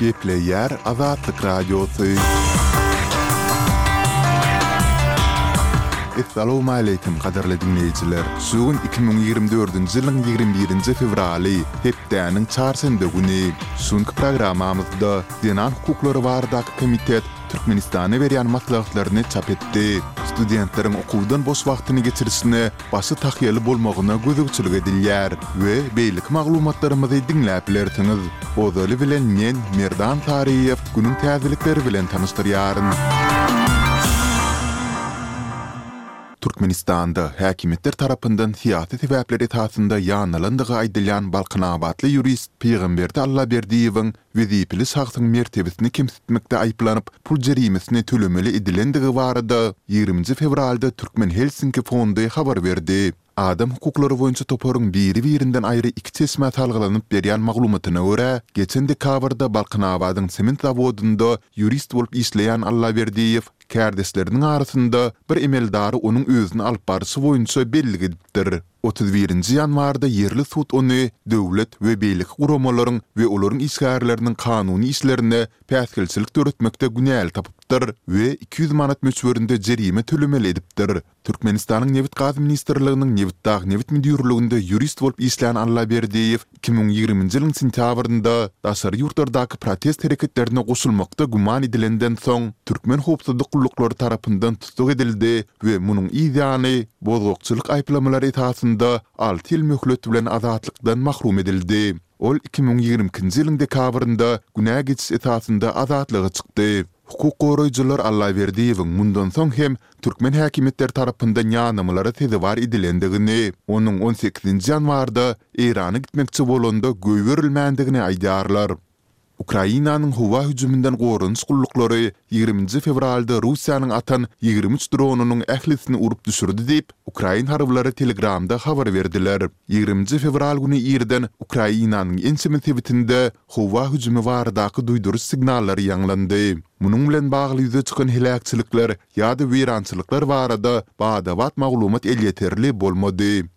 Gepleýär Azatlyk Radiosy. Essalawmaleýkim gadyrly diňleýjiler! Şu gün iki müň ýigrimi dördünji ýylyň ýigrimi birinji fewraly, hepdäniň çarşenbe güni. Şu günki programmamyzda Zenan hukuklary baradaky komitet Türkmenistana berýän maslahatlaryny çap etdi. Studentleriň okuwdan boş wagtyny geçirişine başy tahýaly bolmagyna gözegçilik edilýär we beýleki maglumatlarymyzy diňläp bilersiňiz. Ozaly bilen men, Merdan Saryýew, günüň täzelikleri bilen tanyşdyrýaryn. Türkmenistanda häkimiýetler tarapyndan syýasy sebäpler esasynda ýanylandygy aýdylýan balkanabatly ýurist Pygamberdi Allaberdiýewiň wezipeli şahsyň mertebesini kemsitmekde aýyplanyp, pul jerimesini tölemeli edilendigi barada ýigrimi nji fewralda Türkmen Helsinki fondy habar berdi. Adam hukuklary boýunça toparyň biri-birinden aýry iki çeşmä salgylanyp berýän maglumatyna görä, geçen dekabrda Balkanabadyň sement zawodynda ýurist bolup işleýän Allaberdiýew kärdeşleriniň arasynda bir emeldary onuň özüni alyp barşy boýunça bellik edipdir. Otuz birinji ýanwarda ýerli sud ony döwlet we beýleki guramalaryň we olaryň işgärleriniň kanuny işlerine päsgelçilik döretmekde günäli tapypdyr we iki ýüz manat möçberinde jerime tölemeli edipdir. Türkmenistanyň Nebit-gaz ministrliginiň Nebitdag nebit müdirliginde ýurist bolup işlän Allaberdiýew Iki müň ýigriminji ýylyň sentýabrynda daşary ýurtlardaky protest hereketlerine goşulmakda güman edilenden soň, türkmen howpsuzlyk gulluklary tarapyndan tussag edildi we munuň yz ýany, bozgakçylyk aýyplamalary esasynda alty ýyl möhlet bilen azatlykdan mahrum edildi. Ol iki müň ýigrimi ikinji ýylyň dekabrynda günä geçiş esasynda azatlyga çykdy. Hukuk goraýjylar Allaberdiýewiň mundan soň hem türkmen häkimiýetleri tarapyndan ýanamalara sezewar edilendigini, onuň on sekizinji ýanwarda Eýrana gitmekçi bolanda goýberilmändigini aýdýarlar. Ukrainanyň howa hüjüminden goranyş gulluklary ýigriminji fewralda Russiýanyň atan ýigrimi üç dronynyň ählisini urup düşürdi diýip, ukrain harbylary Telegramda habar berdiler. Ýigriminji fewral güni irden Ukrainanyň ençeme sebitinde howa hüjümi baradaky duýduryş signallary ýaňlandy. Munuň bilen bagly ýüze çykan heläkçilikler ýa-da weýrançylyklar barada bada-bat maglumat elýeterli bolmady.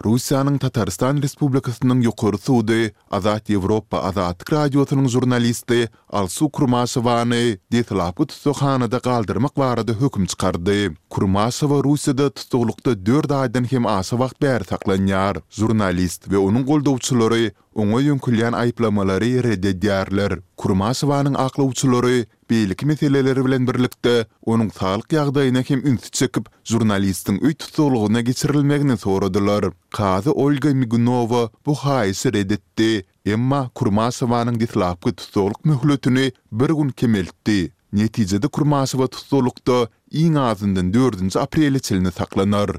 Russiýanyň Tatarystan Respublikasynyň Ýokary sudy Azat Ýewropa Azatlyk Radiosynyň žurnalisti Alsu Kurmaşowany deslapky tussaghanada galdyrmak barada höküm çykardy. Kurmaşowa Russiýada tussaglykda dört aýdan hem aşa wagt bäri saklanýar. Žurnalist we onuň goldawçylary Oňa ýöňkülýän aýyplamalary ret edýärler. Kurmaşowanyň aklawçylary beýleki meseleler bilen birlikde, onuň saglyk ýagdaýyna hem ünsi çekip, žurnalistiň öý tussaglygyna geçirilmegini soradylar. Kazy Olga Migunowa bu haýyşy ret etdi, emma Kurmaşowanyň deslapky tussaglyk möhletini bir gün kemeltdi. Netijede Kurmaşowa tussaglykda iň azyndan dördünji aprele çenli saklanar.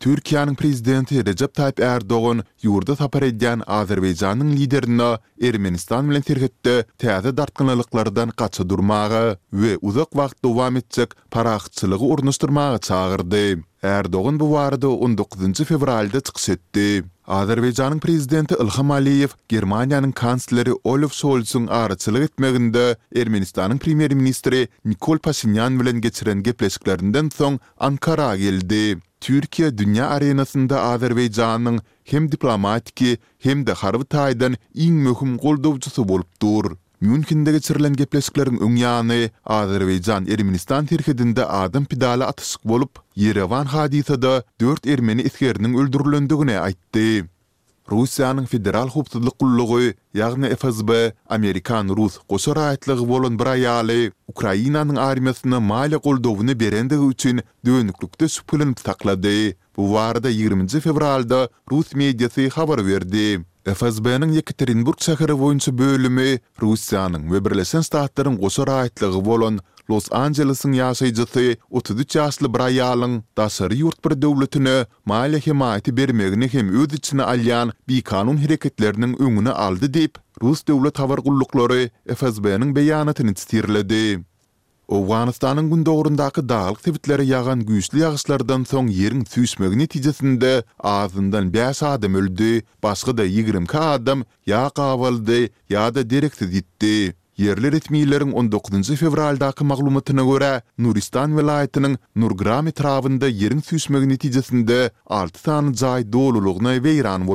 Türkiýäniň Prezidenti Rejep Taýyp Ärdogan ýurda sapar edýän Azerbaýjanyň liderine Ermenistan bilen serhetde täze dartgynlylyklardan gaça durmaga we uzak wagt dowam etjek parahatçylygy ornaşdyrmaga çagyrdy. Ärdogan bu barada on dokuzynjy fewralda çykyş etdi. Azerbaýjanyň Prezidenti Ilham Aliýew Germaniýanyň Kansleri Olaf Şolsyň araçylyk etmeginde Ermenistanyň Premýer-ministri Nikol Paşinýan bilen geçiren gepleşiklerinden soň Ankara geldi. Türkiýe dünýä arenasynda Azerbaýjanyň hem diplomatiki, hem-de harby taýdan iň möhüm goldawçysy bolup dur. Mýunhende geçirilen gepleşikleriň öň ýany Azerbaýjan-Ermenistan serhedinde adam pidaly atyşyk bolup, Ýerewan hadysada dört ermeni esgeriniň öldürilendigini aýtdy. Russiýanyň Federal howpsuzlyk gullugy, ýagny FSB, amerikan-rus goşa raýatlygy bolan bir aýaly Ukrainanyň armiýasyna maliýe goldawyny berendigi üçin dönüklikde şübheleniip saklady. Bu barada ýigriminji fewralda rus mediasy habar berdi. FSB-niň Ýekaterinburg şäheri boýunça bölümi Russiýanyň we Birleşen Ştatlaryň goşa raýatlygy bolan Los-Anjelesiň ýaşaýjysy otuz üç ýaşly bir aýalyň daşary ýurt bir döwletine maliýe hemaýaty bermegini hem öz içine alýan bikanun hereketleriniň öňüni aldy diýip, rus döwlet habar gulluklary FSB-niň beýanatyny tirledi. Owganystanyň gündogaryndaky daglyk sebitlere ýagan güýçli ýagyşlardan soň ýeriň süýşmegi netijesinde azyndan bäş adam öldi, başga-da ýigrimi iki adam ýa gabaldy, ýa-da dereksiz ýitdi. Ýerli resmileriň on dokuzynjy fewraldaky maglumatyna görä, Nuristan welaýatynyň Nurgram etrabynda ýeriň süýşmegi netijesinde alty sany jaý dolulygyna weýran bolup.